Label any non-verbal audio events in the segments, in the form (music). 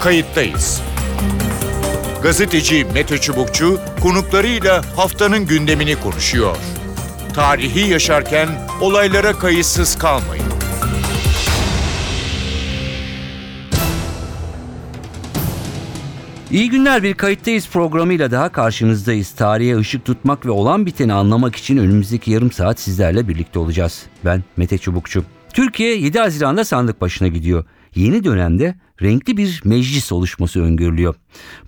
kayıttayız. Gazeteci Mete Çubukçu konuklarıyla haftanın gündemini konuşuyor. Tarihi yaşarken olaylara kayıtsız kalmayın. İyi günler bir kayıttayız programıyla daha karşınızdayız. Tarihe ışık tutmak ve olan biteni anlamak için önümüzdeki yarım saat sizlerle birlikte olacağız. Ben Mete Çubukçu. Türkiye 7 Haziran'da sandık başına gidiyor. Yeni dönemde renkli bir meclis oluşması öngörülüyor.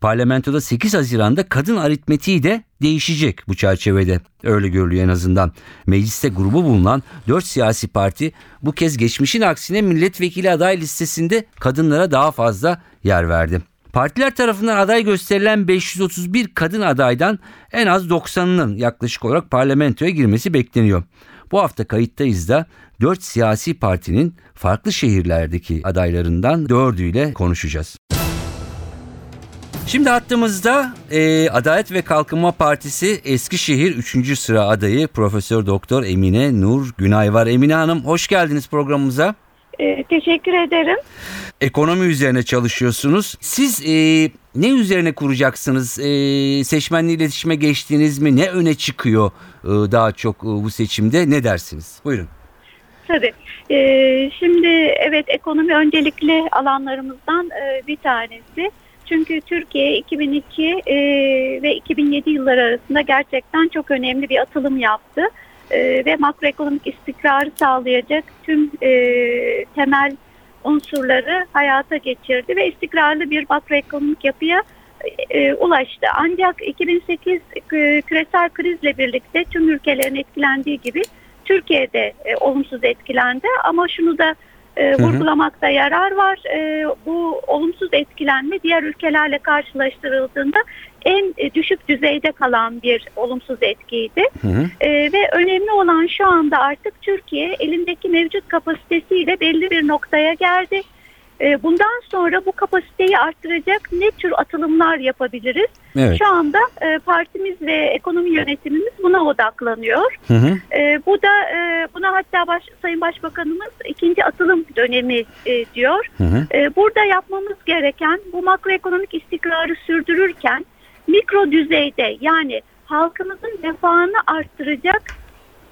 Parlamentoda 8 Haziran'da kadın aritmetiği de değişecek bu çerçevede. Öyle görülüyor en azından. Mecliste grubu bulunan 4 siyasi parti bu kez geçmişin aksine milletvekili aday listesinde kadınlara daha fazla yer verdi. Partiler tarafından aday gösterilen 531 kadın adaydan en az 90'ının yaklaşık olarak parlamentoya girmesi bekleniyor. Bu hafta kayıttayız da 4 siyasi partinin farklı şehirlerdeki adaylarından 4'üyle konuşacağız. Şimdi hattımızda e, Adalet ve Kalkınma Partisi Eskişehir 3. sıra adayı Profesör Doktor Emine Nur Günay var. Emine Hanım hoş geldiniz programımıza. Ee, teşekkür ederim. Ekonomi üzerine çalışıyorsunuz. Siz e, ne üzerine kuracaksınız? E, seçmenle iletişime geçtiniz mi? Ne öne çıkıyor e, daha çok e, bu seçimde? Ne dersiniz? Buyurun. Tabii. Ee, şimdi evet ekonomi öncelikli alanlarımızdan e, bir tanesi. Çünkü Türkiye 2002 e, ve 2007 yılları arasında gerçekten çok önemli bir atılım yaptı. E, ve makroekonomik istikrarı sağlayacak tüm e, temel unsurları hayata geçirdi ve istikrarlı bir makroekonomik yapıya e, ulaştı. Ancak 2008 e, küresel krizle birlikte tüm ülkelerin etkilendiği gibi Türkiye'de e, olumsuz etkilendi ama şunu da e, vurgulamakta yarar var. E, bu olumsuz etkilenme diğer ülkelerle karşılaştırıldığında en e, düşük düzeyde kalan bir olumsuz etkiydi. Hı hı. E, ve önemli olan şu anda artık Türkiye elindeki mevcut kapasitesiyle belli bir noktaya geldi. E, bundan sonra bu kapasiteyi arttıracak ne tür atılımlar yapabiliriz? Evet. Şu anda e, partimiz ve ekonomi yönetimimiz buna odaklanıyor. Hı hı. E, bu da e, buna hatta baş, Sayın Başbakanımız ikinci atılım dönemi e, diyor. Hı hı. E, burada yapmamız gereken bu makroekonomik istikrarı sürdürürken mikro düzeyde yani halkımızın refahını arttıracak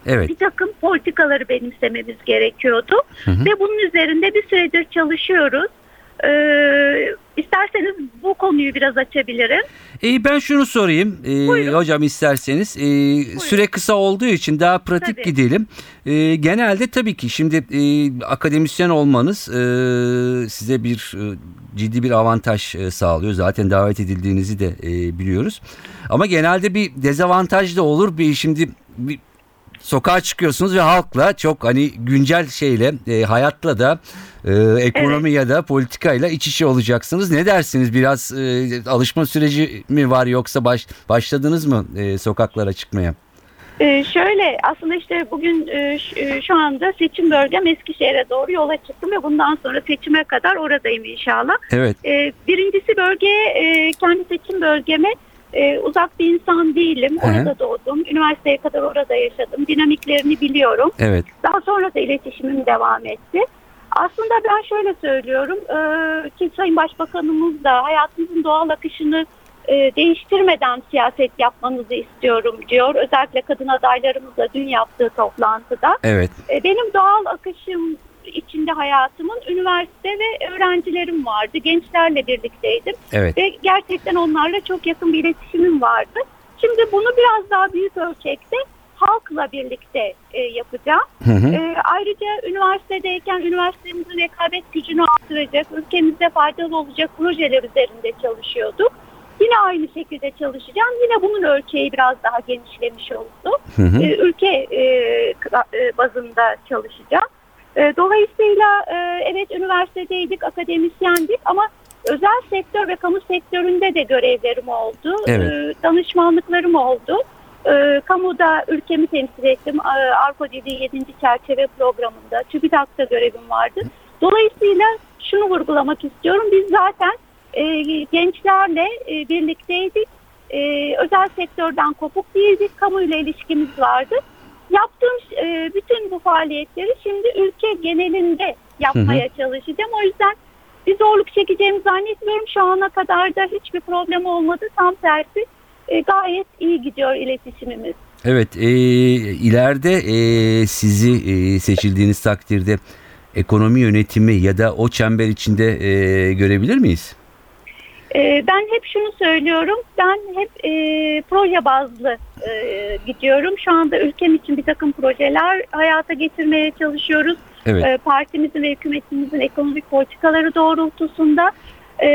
Evet. bir takım politikaları benimsememiz gerekiyordu. Hı hı. Ve bunun üzerinde bir süredir çalışıyoruz. Ee, isterseniz bu konuyu biraz açabilirim. E, ben şunu sorayım e, Buyurun. hocam isterseniz E, süre kısa olduğu için daha pratik Tabii. gidelim. E, genelde tabii ki şimdi e, akademisyen olmanız e, size bir e, ciddi bir avantaj e, sağlıyor. Zaten davet edildiğinizi de e, biliyoruz. Ama genelde bir dezavantaj da olur. Bir şimdi bir sokağa çıkıyorsunuz ve halkla çok hani güncel şeyle e, hayatla da e, ekonomi ya da politikayla iç içe olacaksınız. Ne dersiniz? Biraz e, alışma süreci mi var yoksa baş, başladınız mı e, sokaklara çıkmaya? Ee, şöyle aslında işte bugün e, e, şu anda seçim bölgem Eskişehir'e doğru yola çıktım ve bundan sonra seçime kadar oradayım inşallah. Evet. Ee, birincisi bölgeye e, kendi seçim bölgeme e, uzak bir insan değilim. Hı hı. Orada doğdum. Üniversiteye kadar orada yaşadım. Dinamiklerini biliyorum. Evet. Daha sonra da iletişimim devam etti. Aslında ben şöyle söylüyorum e, ki Sayın Başbakanımız da hayatımızın doğal akışını e, değiştirmeden siyaset yapmanızı istiyorum diyor. Özellikle kadın adaylarımızla dün yaptığı toplantıda. Evet. E, benim doğal akışım içinde hayatımın üniversite ve öğrencilerim vardı. Gençlerle birlikteydim Evet. ve gerçekten onlarla çok yakın bir iletişimim vardı. Şimdi bunu biraz daha büyük ölçekte halkla birlikte e, yapacağım. Hı hı. E, ayrıca üniversitedeyken üniversitemizin rekabet gücünü artıracak, ülkemize faydalı olacak projeler üzerinde çalışıyorduk. Yine aynı şekilde çalışacağım. Yine bunun ölçeği biraz daha genişlemiş oldu. Hı hı. E, ülke e, e, bazında çalışacağım. E, dolayısıyla e, evet üniversitedeydik, akademisyendik ama özel sektör ve kamu sektöründe de görevlerim oldu. Evet. E, danışmanlıklarım oldu. Kamuda ülkemi temsil ettim. Arko dediği 7. çerçeve programında. TÜBİTAK'ta görevim vardı. Dolayısıyla şunu vurgulamak istiyorum. Biz zaten gençlerle birlikteydik. Özel sektörden kopuk değildik. Kamuyla ilişkimiz vardı. Yaptığım e, bütün bu faaliyetleri şimdi ülke genelinde yapmaya çalışacağım. O yüzden bir zorluk çekeceğimi zannetmiyorum. Şu ana kadar da hiçbir problem olmadı. Tam tersi e, gayet iyi gidiyor iletişimimiz. Evet, e, ileride e, sizi e, seçildiğiniz takdirde ekonomi yönetimi ya da o çember içinde e, görebilir miyiz? E, ben hep şunu söylüyorum. Ben hep e, proje bazlı e, gidiyorum. Şu anda ülkem için bir takım projeler hayata getirmeye çalışıyoruz. Evet. e, partimizin ve hükümetimizin ekonomik politikaları doğrultusunda e,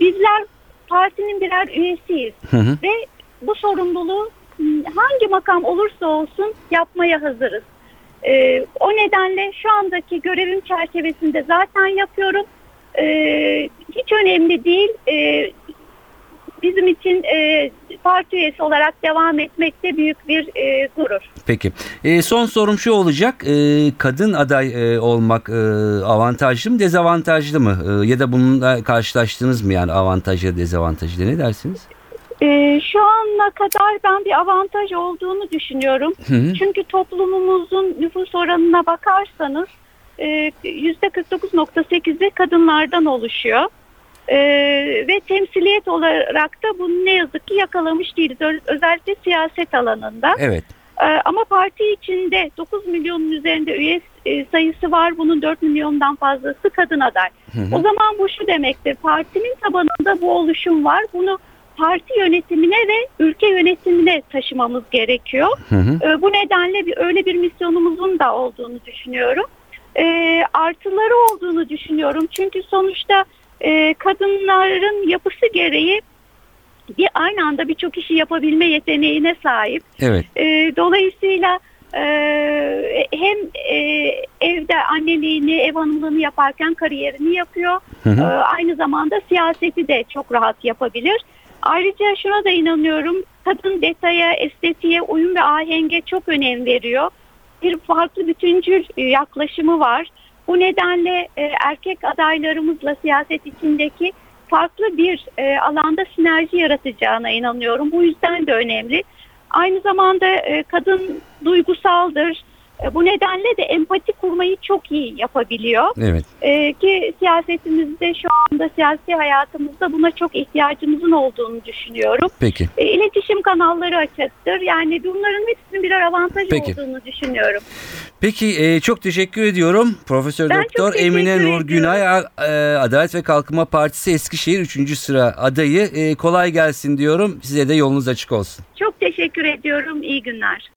bizler partinin birer üyesiyiz Hı hı. ve bu sorumluluğu hangi makam olursa olsun yapmaya hazırız. E, o nedenle şu andaki görevim çerçevesinde zaten yapıyorum. E, hiç önemli değil. E, bizim için e, parti üyesi olarak devam etmekte büyük bir e, gurur. Peki. E, son sorum şu olacak. E, kadın aday e, olmak e, avantajlı mı, dezavantajlı mı? E, ya da bununla karşılaştınız mı yani avantajı, dezavantajı ne dersiniz? Ee, şu ana kadar ben bir avantaj olduğunu düşünüyorum. Hı hı. Çünkü toplumumuzun nüfus oranına bakarsanız e, %49.8'i kadınlardan oluşuyor. E, ve temsiliyet olarak da bunu ne yazık ki yakalamış değiliz. Özellikle siyaset alanında. Evet. E, ama parti içinde 9 milyonun üzerinde üye e, sayısı var. Bunun 4 milyondan fazlası kadın aday. Hı hı. O zaman bu şu demektir. Partinin tabanında bu oluşum var. Bunu parti yönetimine ve ülke yönetimine taşımamız gerekiyor. Hı hı. Ee, bu nedenle bir öyle bir misyonumuzun da olduğunu düşünüyorum. Ee, artıları olduğunu düşünüyorum. Çünkü sonuçta e, kadınların yapısı gereği bir aynı anda birçok işi yapabilme yeteneğine sahip. Evet. E, dolayısıyla e, hem e, evde anneliğini, ev hanımlığını yaparken kariyerini yapıyor. Hı hı. E, aynı zamanda siyaseti de çok rahat yapabilir. Ayrıca şuna da inanıyorum. Kadın detaya, estetiğe, uyum ve ahenge çok önem veriyor. Bir farklı bütüncül e, yaklaşımı var. Bu nedenle e, erkek adaylarımızla siyaset içindeki farklı bir e, alanda sinerji yaratacağına inanıyorum. Bu yüzden de önemli. Aynı zamanda kadın duygusaldır. E, bu nedenle de empati kurmayı çok iyi yapabiliyor. Evet. E, ki siyasetimizde şu anda siyasi hayatımızda buna çok ihtiyacımızın olduğunu düşünüyorum. Peki. E, iletişim kanalları açıktır. Yani bunların hepsinin birer avantaj Peki. olduğunu düşünüyorum. Peki e, çok teşekkür ediyorum. Profesör Ben Doktor Emine Nur. Günay e, Adalet ve Kalkınma Partisi Eskişehir 3. sıra adayı. E, kolay gelsin diyorum. Size de yolunuz açık olsun. Çok teşekkür ediyorum. İyi günler.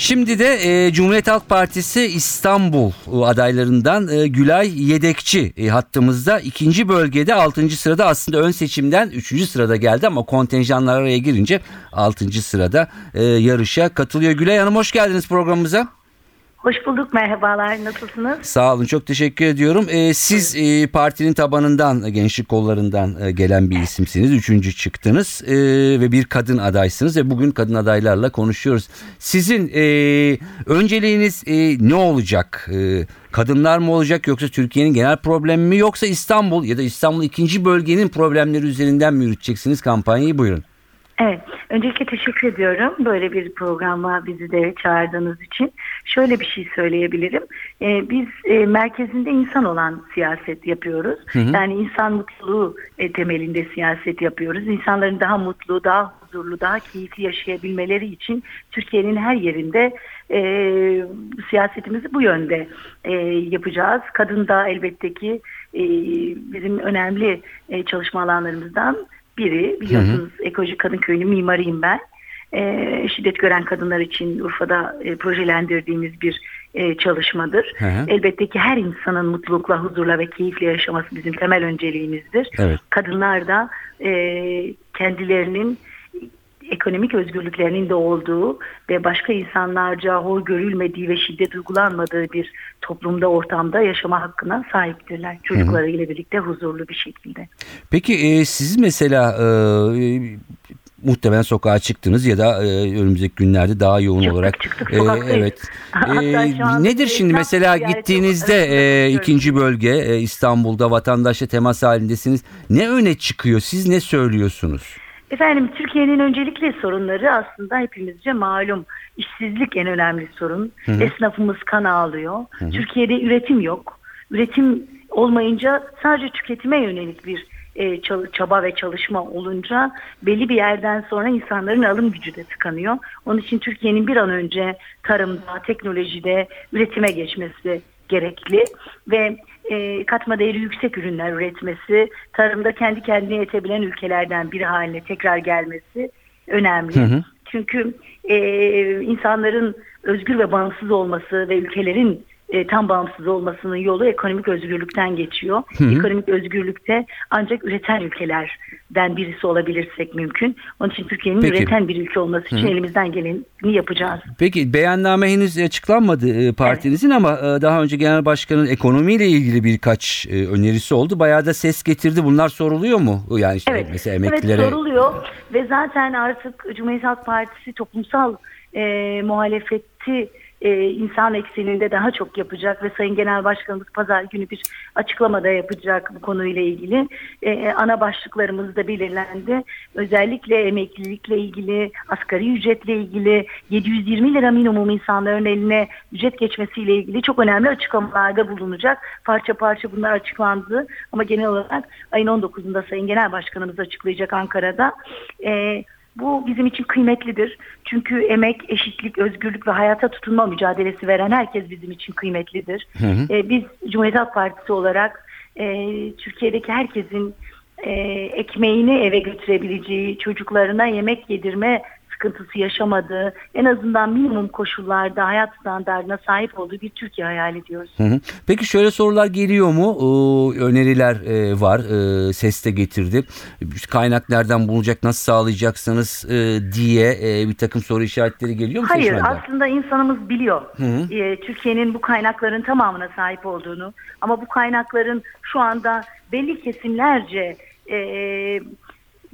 Şimdi de e, Cumhuriyet Halk Partisi İstanbul adaylarından e, Gülay Yedekçi e, hattımızda ikinci bölgede 6. sırada aslında ön seçimden 3. sırada geldi ama kontenjanlar araya girince 6. sırada e, yarışa katılıyor. Gülay Hanım hoş geldiniz programımıza. Hoş bulduk merhabalar nasılsınız? Sağ olun çok teşekkür ediyorum. Ee, siz e, partinin tabanından gençlik kollarından e, gelen bir isimsiniz. Üçüncü çıktınız e, ve bir kadın adaysınız ve bugün kadın adaylarla konuşuyoruz. Sizin e, önceliğiniz e, ne olacak? E, kadınlar mı olacak yoksa Türkiye'nin genel problemi mi yoksa İstanbul ya da İstanbul ikinci bölgenin problemleri üzerinden mi yürüteceksiniz kampanyayı buyurun. Evet, öncelikle teşekkür ediyorum böyle bir programa bizi de çağırdığınız için. Şöyle bir şey söyleyebilirim. Ee, biz e, merkezinde insan olan siyaset yapıyoruz. Hı hı. Yani insan mutluluğu e, temelinde siyaset yapıyoruz. İnsanların daha mutlu, daha huzurlu, daha keyifli yaşayabilmeleri için Türkiye'nin her yerinde e, siyasetimizi bu yönde e, yapacağız. Kadın da elbette ki e, bizim önemli e, çalışma alanlarımızdan biri. Biliyorsunuz Ekoloji Kadın Köyü'nün mimarıyım ben. E, şiddet gören kadınlar için Urfa'da e, projelendirdiğimiz bir e, çalışmadır. Hı hı. Elbette ki her insanın mutlulukla, huzurla ve keyifle yaşaması bizim temel önceliğimizdir. Evet. Kadınlar da e, kendilerinin ekonomik özgürlüklerinin de olduğu ve başka insanlarca hor görülmediği ve şiddet uygulanmadığı bir toplumda, ortamda yaşama hakkına sahiptirler. Çocuklarıyla birlikte huzurlu bir şekilde. Peki e, siz mesela e, e, muhtemelen sokağa çıktınız ya da e, önümüzdeki günlerde daha yoğun Çıktık, olarak. çıktık, E, evet. (laughs) E, nedir şimdi mesela gittiğinizde e, ikinci bölge e, İstanbul'da vatandaşla temas halindesiniz. Ne öne çıkıyor? Siz ne söylüyorsunuz? Efendim Türkiye'nin öncelikli sorunları aslında hepimizce malum. İşsizlik en önemli sorun. hı. Esnafımız kan ağlıyor. Türkiye'de üretim yok. Üretim olmayınca sadece tüketime yönelik bir e, çaba ve çalışma olunca belli bir yerden sonra insanların alım gücü de tıkanıyor. Onun için Türkiye'nin bir an önce tarımda, teknolojide üretime geçmesi gerekli ve e, katma değeri yüksek ürünler üretmesi, tarımda kendi kendine yetebilen ülkelerden biri haline tekrar gelmesi önemli. Hı hı. Çünkü e, insanların özgür ve bağımsız olması ve ülkelerin e, tam bağımsız olmasının yolu ekonomik özgürlükten geçiyor. Hı hı. Ekonomik özgürlükte ancak üreten ülkelerden birisi olabilirsek mümkün. Onun için Türkiye'nin Peki. üreten bir ülke olması için Hı hı. elimizden geleni yapacağız. Peki beyanname henüz açıklanmadı e, partinizin ama e, daha önce genel başkanın ekonomiyle ilgili birkaç e, önerisi oldu. Bayağı da ses getirdi. Bunlar soruluyor mu? Yani işte Evet, mesela emeklilere evet soruluyor ve zaten artık Cumhuriyet Halk Partisi toplumsal e, muhalefeti e, insan ekseninde daha çok yapacak ve Sayın Genel Başkanımız pazar günü bir açıklamada yapacak bu konuyla ilgili. E, ana başlıklarımız da belirlendi. Özellikle emeklilikle ilgili, asgari ücretle ilgili, 720 lira minimum insanların eline ücret geçmesiyle ilgili çok önemli açıklamalarda bulunacak. Parça parça bunlar açıklandı ama genel olarak ayın 19'unda Sayın Genel Başkanımız açıklayacak Ankara'da. E, bu bizim için kıymetlidir. Çünkü emek, eşitlik, özgürlük ve hayata tutunma mücadelesi veren herkes bizim için kıymetlidir. Hı hı. E, biz Cumhuriyet Halk Partisi olarak e, Türkiye'deki herkesin e, ekmeğini eve götürebileceği, çocuklarına yemek yedirme sıkıntısı yaşamadığı, en azından minimum koşullarda hayat standartına sahip olduğu bir Türkiye hayal ediyoruz. Hı hı. Peki şöyle sorular geliyor mu? Ee, öneriler e, var. Ee, ses de getirdi. Kaynak nereden bulunacak, nasıl sağlayacaksınız e, diye e, bir takım soru işaretleri geliyor mu Hayır aslında insanımız biliyor Hı hı. Ee, Türkiye'nin bu kaynakların tamamına sahip olduğunu ama bu kaynakların şu anda belli kesimlerce e,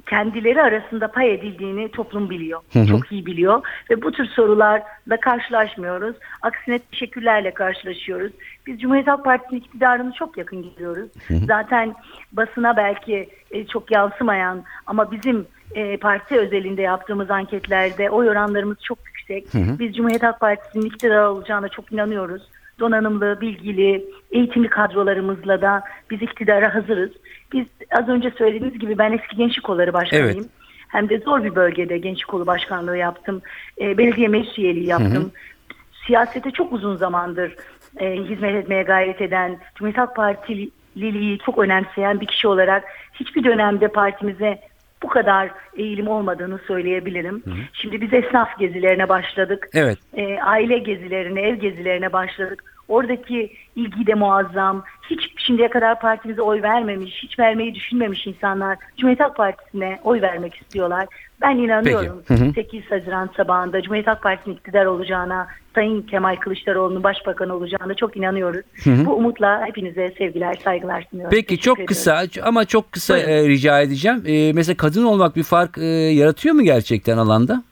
kendileri arasında pay edildiğini toplum biliyor. Hı hı. Çok iyi biliyor ve bu tür sorularla karşılaşmıyoruz. Aksine teşekkürlerle karşılaşıyoruz. Biz Cumhuriyet Halk Partisi'nin iktidarını çok yakın gidiyoruz. Zaten basına belki e, çok yansımayan ama bizim e, parti özelinde yaptığımız anketlerde oy oranlarımız çok yüksek. Hı hı. Biz Cumhuriyet Halk Partisi'nin iktidar olacağına çok inanıyoruz. Donanımlı, bilgili, eğitimli kadrolarımızla da biz iktidara hazırız. Biz az önce söylediğiniz gibi ben eski gençlik kolları başkanıyım. Evet. Hem de zor bir bölgede gençlik kolu başkanlığı yaptım. E, belediye meclis üyeliği yaptım. Siyasete çok uzun zamandır e, hizmet etmeye gayret eden, Cumhuriyet Halk Partililiği çok önemseyen bir kişi olarak hiçbir dönemde partimize bu kadar eğilim olmadığını söyleyebilirim. Şimdi biz esnaf gezilerine başladık. Evet. E, aile gezilerine, ev gezilerine başladık. Oradaki ilgi de muazzam. Hiç şimdiye kadar partimize oy vermemiş, hiç vermeyi düşünmemiş insanlar Cumhuriyet Halk Partisi'ne oy vermek istiyorlar. Ben inanıyorum Peki. Hı hı. 8 Haziran sabahında Cumhuriyet Halk Partisi'nin iktidar olacağına, Sayın Kemal Kılıçdaroğlu'nun başbakan olacağına çok inanıyoruz. hı. Bu umutla hepinize sevgiler, saygılar sunuyorum. Peki Teşekkür çok ediyorum. kısa ama çok kısa e, rica edeceğim. E, mesela kadın olmak bir fark e, yaratıyor mu gerçekten alanda?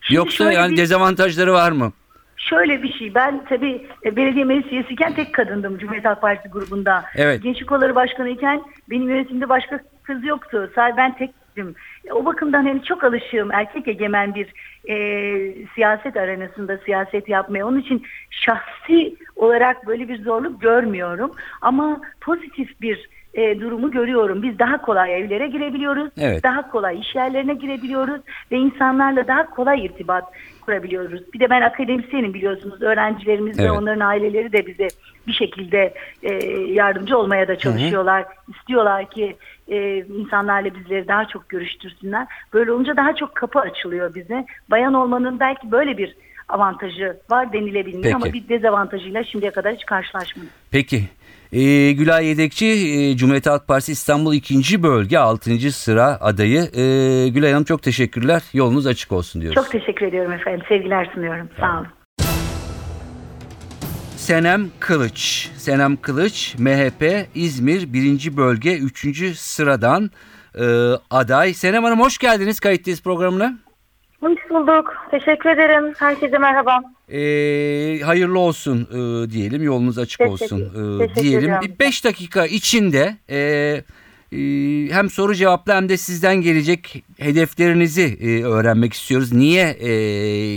Şimdi Yoksa yani bir- dezavantajları var mı? Şöyle bir şey ben tabii e, belediye meclis üyesiyken tek kadındım Cumhuriyet Halk Partisi grubunda. Evet. Gençlik Kolları Başkanıyken benim yönetimde başka kız yoktu. Sadece ben tektim. E, O bakımdan hani çok alışığım erkek egemen bir e, siyaset arenasında siyaset yapmaya. Onun için şahsi olarak böyle bir zorluk görmüyorum. Ama pozitif bir e, durumu görüyorum. Biz daha kolay evlere girebiliyoruz. Evet. Daha kolay iş yerlerine girebiliyoruz ve insanlarla daha kolay irtibat kurabiliyoruz. Bir de ben akademisyenim biliyorsunuz. Öğrencilerimiz ve Evet. onların aileleri de bize bir şekilde e, yardımcı olmaya da çalışıyorlar. İstiyorlar ki e, insanlarla bizleri daha çok görüştürsünler. Böyle olunca daha çok kapı açılıyor bize. Bayan olmanın belki böyle bir avantajı var denilebilir Peki. ama bir dezavantajıyla şimdiye kadar hiç karşılaşmadım. Peki. E, Gülay Yedekçi, e, Cumhuriyet Halk Partisi İstanbul 2. Bölge 6. sıra adayı. E, Gülay Hanım çok teşekkürler. Yolunuz açık olsun diyoruz. Çok teşekkür ediyorum efendim. Sevgiler sunuyorum. Sağ olun. Senem Kılıç. Senem Kılıç, MHP İzmir 1. Bölge 3. sıradan e, aday. Senem Hanım hoş geldiniz kayıttayız programına. Hoş bulduk. Teşekkür ederim. Herkese merhaba. E, hayırlı olsun e, diyelim. Yolunuz açık Teşekkür- olsun e, teşekkür diyelim. ediyorum. Bir 5 dakika içinde e, e, hem soru cevaplı hem de sizden gelecek hedeflerinizi e, öğrenmek istiyoruz. Niye e,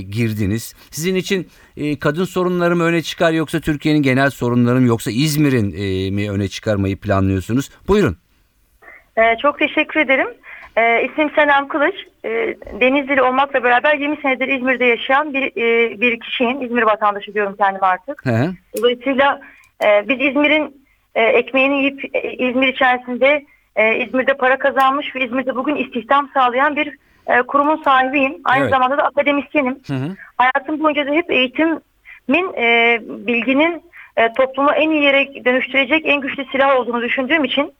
girdiniz? Sizin için e, kadın sorunları mı öne çıkar yoksa Türkiye'nin genel sorunları mı yoksa İzmir'in e, mi öne çıkarmayı planlıyorsunuz? Buyurun. Ee, çok teşekkür ederim. Ee, ismim Senem Kılıç. Ee, Denizli olmakla beraber 20 senedir İzmir'de yaşayan bir, e, bir kişiyim. İzmir vatandaşı diyorum kendime artık. Hı hı. Dolayısıyla e, biz İzmir'in e, ekmeğini yiyip e, İzmir içerisinde e, İzmir'de para kazanmış ve İzmir'de bugün istihdam sağlayan bir e, kurumun sahibiyim. Aynı Evet. zamanda da akademisyenim. Hı hı. Hayatım boyunca da hep eğitimin, e, bilginin e, toplumu en iyi yere dönüştürecek en güçlü silah olduğunu düşündüğüm için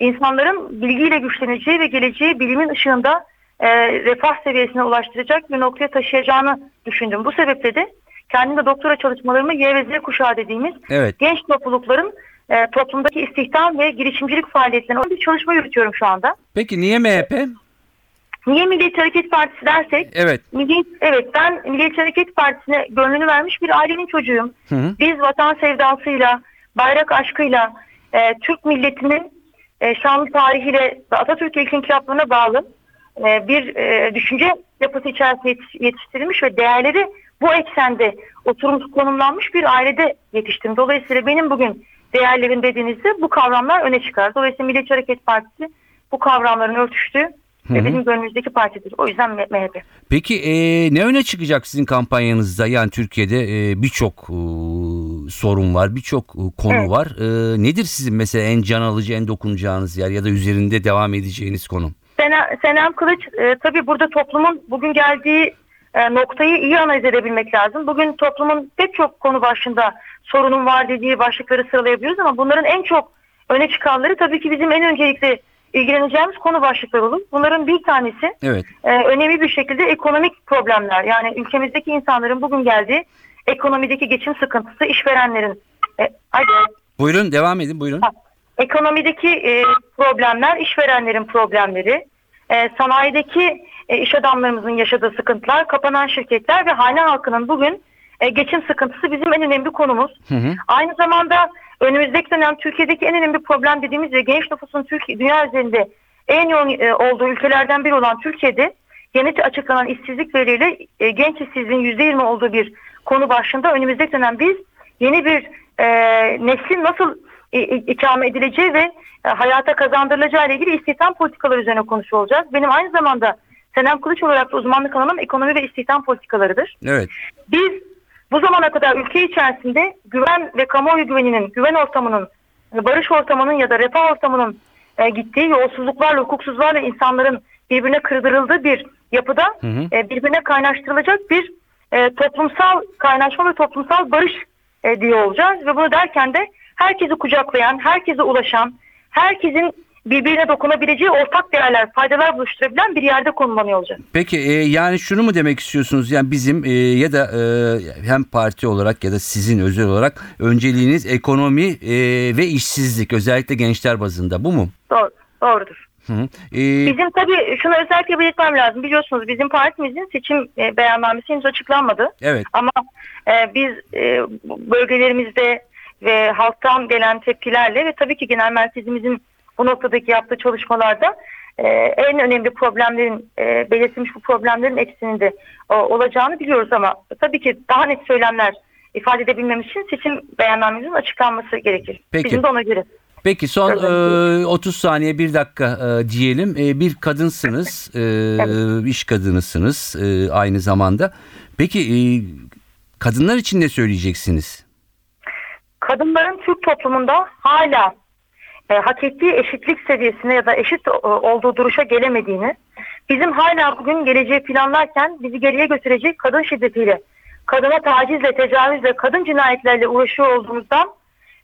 insanların bilgiyle güçleneceği ve geleceği bilimin ışığında e, refah seviyesine ulaştıracak bir noktaya taşıyacağını düşündüm. Bu sebeple de kendim de doktora çalışmalarımı Y ve Z kuşağı dediğimiz Evet. genç toplulukların e, toplumdaki istihdam ve girişimcilik faaliyetlerine bir çalışma yürütüyorum şu anda. Peki niye MHP? Niye Milliyetçi Hareket Partisi dersek Evet. Milliyet, evet ben Milliyetçi Hareket Partisi'ne gönlünü vermiş bir ailenin çocuğuyum. Hı hı. Biz vatan sevdasıyla, bayrak aşkıyla, e, Türk milletinin e, şanlı tarihiyle Atatürk ilk inkılaplarına bağlı e, bir e, düşünce yapısı içerisinde yetiş- yetiştirilmiş ve değerleri bu eksende oturmuş konumlanmış bir ailede yetiştim. Dolayısıyla benim bugün değerlerim dediğinizde bu kavramlar öne çıkar. Dolayısıyla Milliyetçi Hareket Partisi bu kavramların örtüştüğü Hı ve hı. bizim gönlümüzdeki partidir. O yüzden MHP. Peki e, ne öne çıkacak sizin kampanyanızda? Yani Türkiye'de e, birçok e, sorun var, birçok e, konu Evet. var. E, nedir sizin mesela en can alıcı, en dokunacağınız yer ya da üzerinde devam edeceğiniz konu? Senem, Senem Kılıç e, tabii burada toplumun bugün geldiği e, noktayı iyi analiz edebilmek lazım. Bugün toplumun pek çok konu başında sorunun var dediği başlıkları sıralayabiliyoruz ama bunların en çok öne çıkanları tabii ki bizim en öncelikle ilgileneceğimiz konu başlıkları olur. Bunların bir tanesi Evet. e, önemli bir şekilde ekonomik problemler. Yani ülkemizdeki insanların bugün geldiği ekonomideki geçim sıkıntısı, işverenlerin e, hadi Buyurun devam edin buyurun. Ha, Ekonomideki e, problemler, işverenlerin problemleri, e, sanayideki e, iş adamlarımızın yaşadığı sıkıntılar, kapanan şirketler ve hane halkının bugün e, geçim sıkıntısı bizim en önemli konumuz. Hı hı. Aynı zamanda önümüzdeki dönem Türkiye'deki en önemli problem dediğimiz ve genç nüfusun Türkiye, dünya üzerinde en yoğun e, olduğu ülkelerden biri olan Türkiye'de yeni açıklanan işsizlik verileriyle e, genç işsizliğin %20 olduğu bir konu başında önümüzdeki dönem biz yeni bir e, neslin nasıl e, e, ikame edileceği ve e, hayata kazandırılacağı ile ilgili istihdam politikaları üzerine konuşuyor olacağız. Benim aynı zamanda Senem Kılıç olarak da uzmanlık alanım ekonomi ve istihdam politikalarıdır. Evet. Biz bu zamana kadar ülke içerisinde güven ve kamuoyu güveninin, güven ortamının, barış ortamının ya da refah ortamının e, gittiği yolsuzluklarla, hukuksuzlarla insanların birbirine kırdırıldığı bir yapıda Hı hı. e, birbirine kaynaştırılacak bir e, toplumsal kaynaşma ve toplumsal barış e, diye olacağız. Ve bunu derken de herkesi kucaklayan, herkese ulaşan, herkesin birbirine dokunabileceği ortak değerler, faydalar buluşturabilen bir yerde konumlanıyor olacağız. Peki e, yani şunu mu demek istiyorsunuz? Yani bizim e, ya da e, hem parti olarak ya da sizin özel olarak önceliğiniz ekonomi e, ve işsizlik özellikle gençler bazında bu mu? Doğru, doğrudur. Hı hı. E, Bizim tabii şunu özellikle belirtmem lazım. Biliyorsunuz bizim partimizin seçim e, beyannamesi henüz açıklanmadı. evet. Ama e, biz e, bölgelerimizde ve halktan gelen tepkilerle ve tabii ki genel merkezimizin bu noktadaki yaptığı çalışmalarda e, en önemli problemlerin e, belirtilmiş bu problemlerin ekseninde e, olacağını biliyoruz ama tabii ki daha net söylemler ifade edebilmemiz için seçim beyannamemizin açıklanması gerekir. Peki. Bizim de ona göre. Peki son Evet. e, 30 saniye bir dakika e, diyelim. E, bir kadınsınız, e, iş kadınısınız e, aynı zamanda. Peki e, kadınlar için ne söyleyeceksiniz? kadınların Türk toplumunda hala e, hak ettiği eşitlik seviyesine ya da eşit e, olduğu duruşa gelemediğini, bizim hala bugün geleceği planlarken bizi geriye götürecek kadın şiddetiyle, kadına tacizle, tecavüzle, kadın cinayetlerle uğraşıyor olduğumuzdan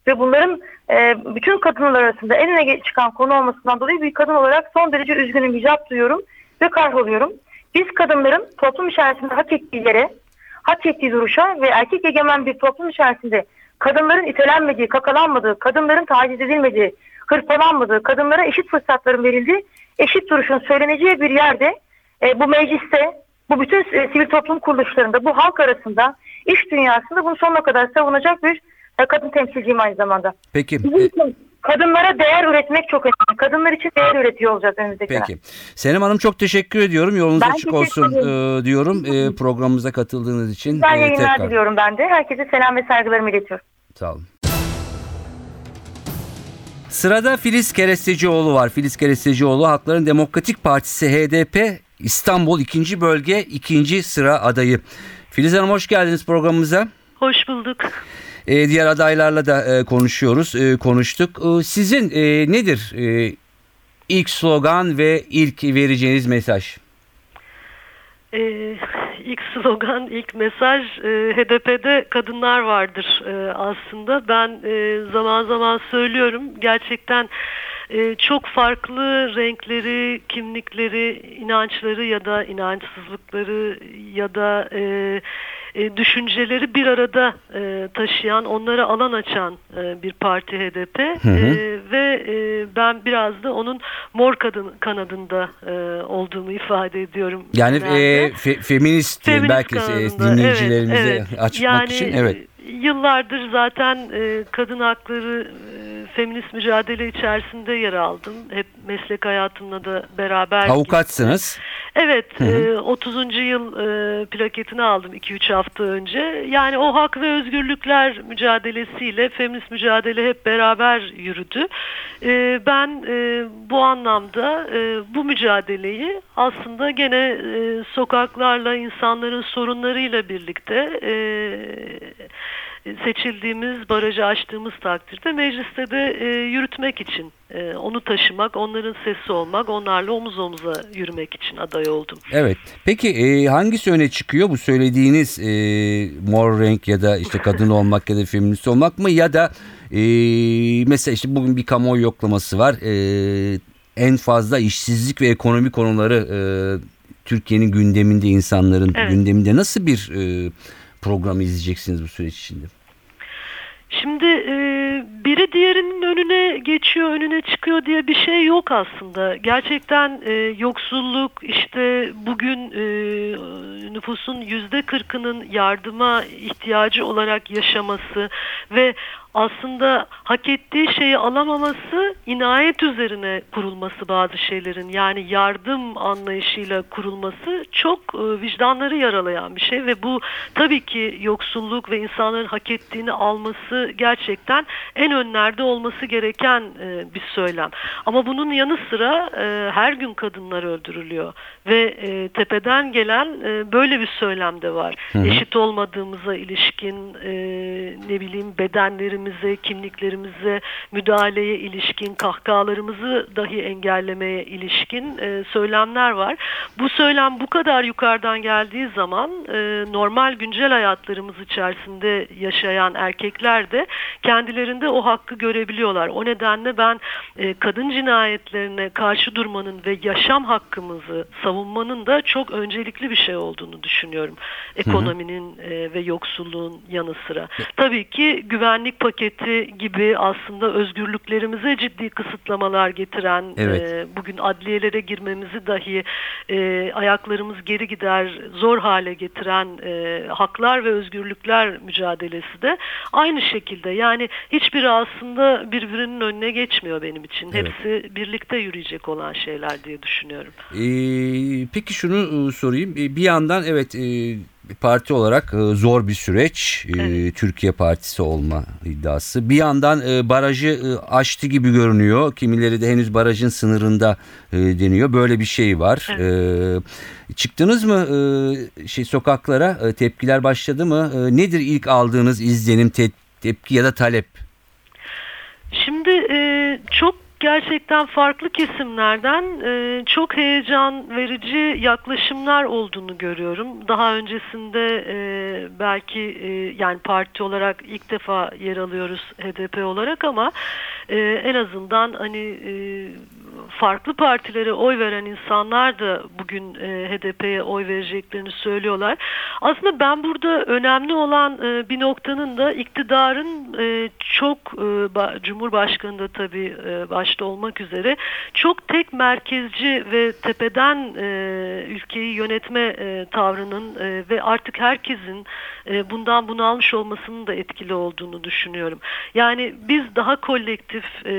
ve bunların e, bütün kadınlar arasında en öne çıkan konu olmasından dolayı bir kadın olarak son derece üzgünüm, hicap duyuyorum ve kahroluyorum. Biz kadınların toplum içerisinde hak ettiği yere, hak ettiği duruşa ve erkek egemen bir toplum içerisinde kadınların itelenmediği, kakalanmadığı, kadınların taciz edilmediği, hırpalanmadığı, kadınlara eşit fırsatların verildiği, eşit duruşun söyleneceği bir yerde e, bu mecliste, bu bütün e, sivil toplum kuruluşlarında, bu halk arasında, iş dünyasında bunu sonuna kadar savunacak bir e, kadın temsilciyim aynı zamanda. Peki Bizim e, kadınlara değer üretmek çok önemli. Kadınlar için değer üretiyor olacağız önümüzdeki. Peki. Senem Hanım çok teşekkür ediyorum. Yolunuz Ben açık olsun e, diyorum. E, programımıza katıldığınız için. Güzel e, yayınlar tekrar. diliyorum ben de. Herkese selam ve saygılarımı iletiyorum. Sağ olun. Sırada Filiz Kerestecioğlu var. Filiz Kerestecioğlu Halkların Demokratik Partisi HDP İstanbul 2. Bölge 2. sıra adayı. Filiz Hanım hoş geldiniz programımıza. Hoş bulduk. E, diğer adaylarla da e, konuşuyoruz, e, konuştuk. E, sizin e, nedir e, ilk slogan ve ilk vereceğiniz mesaj? Ee, ilk slogan, ilk mesaj e, HDP'de kadınlar vardır e, aslında. Ben e, zaman zaman söylüyorum gerçekten e, çok farklı renkleri, kimlikleri, inançları ya da inançsızlıkları ya da e, e, düşünceleri bir arada e, taşıyan, onlara alan açan e, bir parti HDP hı. E, ve e, ben biraz da onun mor kadın kanadında e, olduğumu ifade ediyorum. Yani e, fe- feminist, Feminist belki e, kanadında, dinleyicilerimize evet, evet. açmak yani, için evet. e, Yıllardır zaten e, kadın hakları e, feminist mücadele içerisinde yer aldım. Hep meslek hayatımla da beraber. Avukatsınız. Evet, Hı hı. e, 30. yıl e, plaketini aldım 2-3 hafta önce. Yani o hak ve özgürlükler mücadelesiyle feminist mücadele hep beraber yürüdü. E, ben e, bu anlamda e, bu mücadeleyi aslında gene e, sokaklarla, insanların sorunlarıyla birlikte e, seçildiğimiz, barajı açtığımız takdirde mecliste de e, yürütmek için, e, onu taşımak, onların sesi olmak, onlarla omuz omuza yürümek için aday oldum. Evet. Peki e, hangisi öne çıkıyor? Bu söylediğiniz e, mor renk ya da işte kadın (laughs) olmak ya da feminist olmak mı? Ya da e, mesela işte bugün bir kamuoyu yoklaması var. E, en fazla işsizlik ve ekonomi konuları e, Türkiye'nin gündeminde, insanların Evet. gündeminde. Nasıl bir e, program izleyeceksiniz bu süreç içinde? Şimdi e, biri diğerinin önüne geçiyor, önüne çıkıyor diye bir şey yok aslında. Gerçekten e, yoksulluk işte bugün e, nüfusun yüzde kırkının yardıma ihtiyacı olarak yaşaması ve aslında hak ettiği şeyi alamaması inayet üzerine kurulması bazı şeylerin yani yardım anlayışıyla kurulması çok e, vicdanları yaralayan bir şey ve bu tabii ki yoksulluk ve insanların hak ettiğini alması gerçekten en önlerde olması gereken e, bir söylem. Ama bunun yanı sıra e, her gün kadınlar öldürülüyor ve e, tepeden gelen e, böyle bir söylem de var. Hı hı. Eşit olmadığımıza ilişkin e, ne bileyim bedenlerimize, kimliklerimize müdahaleye ilişkin, kahkahalarımızı dahi engellemeye ilişkin e, söylemler var. Bu söylem bu kadar yukarıdan geldiği zaman e, normal güncel hayatlarımız içerisinde yaşayan erkekler de kendilerinde o hakkı görebiliyorlar. O nedenle ben e, kadın cinayetlerine karşı durmanın ve yaşam hakkımızı savunmanın da çok öncelikli bir şey olduğunu düşünüyorum. Ekonominin e, ve yoksulluğun yanı sıra. Tabii ki güvenlik paketi gibi aslında özgürlüklerimize ciddi kısıtlamalar getiren, Evet. e, bugün adliyelere girmemizi dahi e, ayaklarımız geri gider zor hale getiren e, haklar ve özgürlükler mücadelesi de aynı şekilde. Yani hiçbiri aslında birbirinin önüne geçmiyor benim için. Evet. Hepsi birlikte yürüyecek olan şeyler diye düşünüyorum. Ee, peki şunu e, sorayım. Ee, Bir yandan evet e, parti olarak e, zor bir süreç. e, Evet. Türkiye Partisi olma iddiası. Bir yandan e, barajı e, aştı gibi görünüyor. Kimileri de henüz barajın sınırında e, deniyor. Böyle bir şey var. Ee, Çıktınız mı e, şey sokaklara? E, Tepkiler başladı mı? E, Nedir ilk aldığınız izlenim, te- tepki ya da talep? Şimdi e, çok gerçekten farklı kesimlerden e, çok heyecan verici yaklaşımlar olduğunu görüyorum. Daha öncesinde e, belki e, yani parti olarak ilk defa yer alıyoruz HDP olarak ama e, en azından hani e, farklı partilere oy veren insanlar da bugün e, HDP'ye oy vereceklerini söylüyorlar. Aslında ben burada önemli olan e, bir noktanın da iktidarın e, çok e, ba- Cumhurbaşkanı da tabii e, başta olmak üzere çok tek merkezci ve tepeden e, ülkeyi yönetme e, tavrının e, ve artık herkesin e, bundan bunalmış olmasının da etkili olduğunu düşünüyorum. Yani biz daha kolektif, e,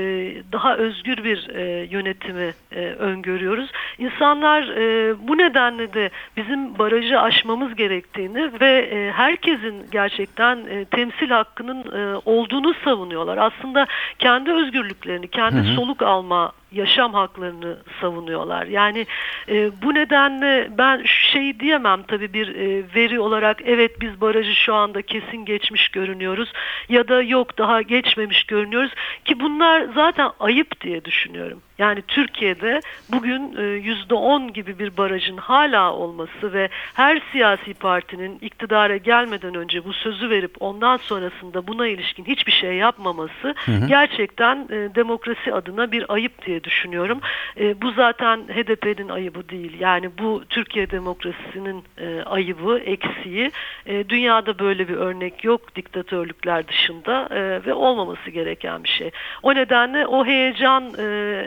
daha özgür bir e, yönetimi e, öngörüyoruz. İnsanlar e, bu nedenle de bizim barajı aşmamız gerektiğini ve e, herkesin gerçekten e, temsil hakkının e, olduğunu savunuyorlar. Aslında kendi özgürlüklerini, kendi Hı hı. soluk alma yaşam haklarını savunuyorlar. Yani e, bu nedenle ben şu şeyi diyemem tabii bir e, veri olarak evet biz barajı şu anda kesin geçmiş görünüyoruz ya da yok daha geçmemiş görünüyoruz ki bunlar zaten ayıp diye düşünüyorum. Yani Türkiye'de bugün e, yüzde on gibi bir barajın hala olması ve her siyasi partinin iktidara gelmeden önce bu sözü verip ondan sonrasında buna ilişkin hiçbir şey yapmaması gerçekten e, demokrasi adına bir ayıp diye düşünüyorum. E, bu zaten HDP'nin ayıbı değil. Yani bu Türkiye demokrasisinin e, ayıbı, eksiği. E, dünyada böyle bir örnek yok diktatörlükler dışında e, ve olmaması gereken bir şey. O nedenle o heyecan e,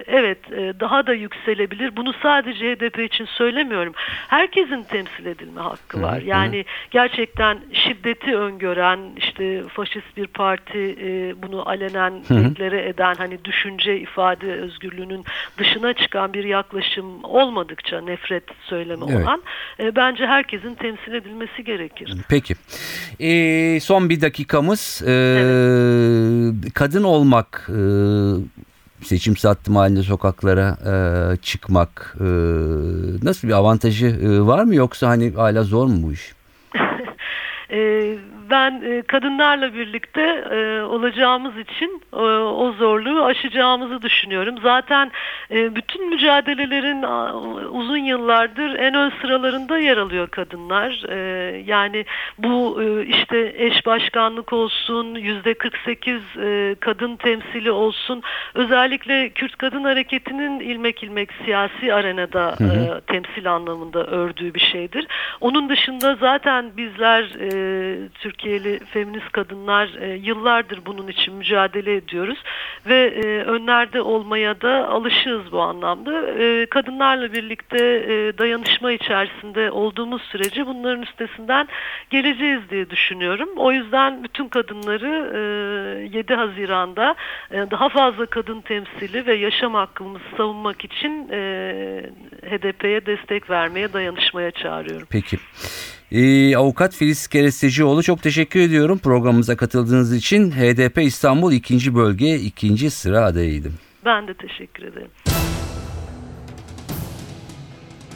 evet e, daha da yükselebilir. Bunu sadece HDP için söylemiyorum. Herkesin temsil edilme hakkı var. Yani gerçekten şiddeti öngören işte faşist bir parti e, bunu alenen deklare eden hani düşünce ifade özgürlüğünün dışına çıkan bir yaklaşım olmadıkça nefret söylemi Evet. olan e, bence herkesin temsil edilmesi gerekir. Peki. Ee, son bir dakikamız. Ee, Kadın olmak, e, seçim sattım halinde sokaklara e, çıkmak e, nasıl bir avantajı e, var mı yoksa hani hala zor mu bu iş? (laughs) E, ben e, kadınlarla birlikte e, olacağımız için e, o zorluğu aşacağımızı düşünüyorum. Zaten e, bütün mücadelelerin a, uzun yıllardır en ön sıralarında yer alıyor kadınlar. E, yani bu e, işte eş başkanlık olsun, yüzde 48 e, kadın temsili olsun. Özellikle Kürt Kadın Hareketi'nin ilmek ilmek siyasi arenada e, temsil anlamında ördüğü bir şeydir. Onun dışında zaten bizler e, Türkiye'li feminist kadınlar e, yıllardır bunun için mücadele ediyoruz ve e, önlerde olmaya da alışığız bu anlamda. E, kadınlarla birlikte e, dayanışma içerisinde olduğumuz sürece bunların üstesinden geleceğiz diye düşünüyorum. O yüzden bütün kadınları e, 7 Haziran'da e, daha fazla kadın temsili ve yaşam hakkımızı savunmak için e, HDP'ye destek vermeye, dayanışmaya çağırıyorum. Peki. Ee, Avukat Filiz Kerestecioğlu çok teşekkür ediyorum programımıza katıldığınız için. HDP İstanbul 2. Bölge 2. sıra adayıydım. Ben de teşekkür ederim.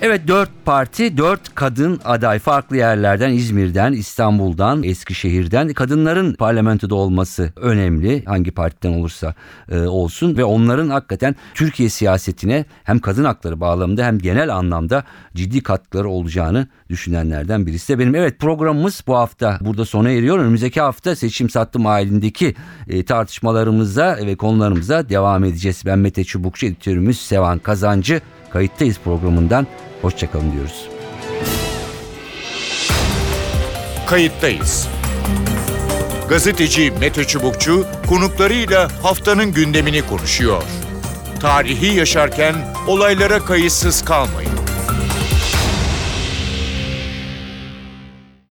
Evet dört parti, dört kadın aday farklı yerlerden İzmir'den, İstanbul'dan, Eskişehir'den kadınların parlamentoda olması önemli. Hangi partiden olursa e, olsun ve onların hakikaten Türkiye siyasetine hem kadın hakları bağlamında hem genel anlamda ciddi katkıları olacağını düşünenlerden birisi de benim. Evet programımız bu hafta burada sona eriyor. Önümüzdeki hafta seçim sattım halindeki e, tartışmalarımıza ve konularımıza devam edeceğiz. Ben Mete Çubukçu, editörümüz Sevan Kazancı. Kayıttayız programından. Hoşçakalın diyoruz. Kayıttayız. Gazeteci Mete Çubukçu konuklarıyla haftanın gündemini konuşuyor. Tarihi yaşarken olaylara kayıtsız kalmayın.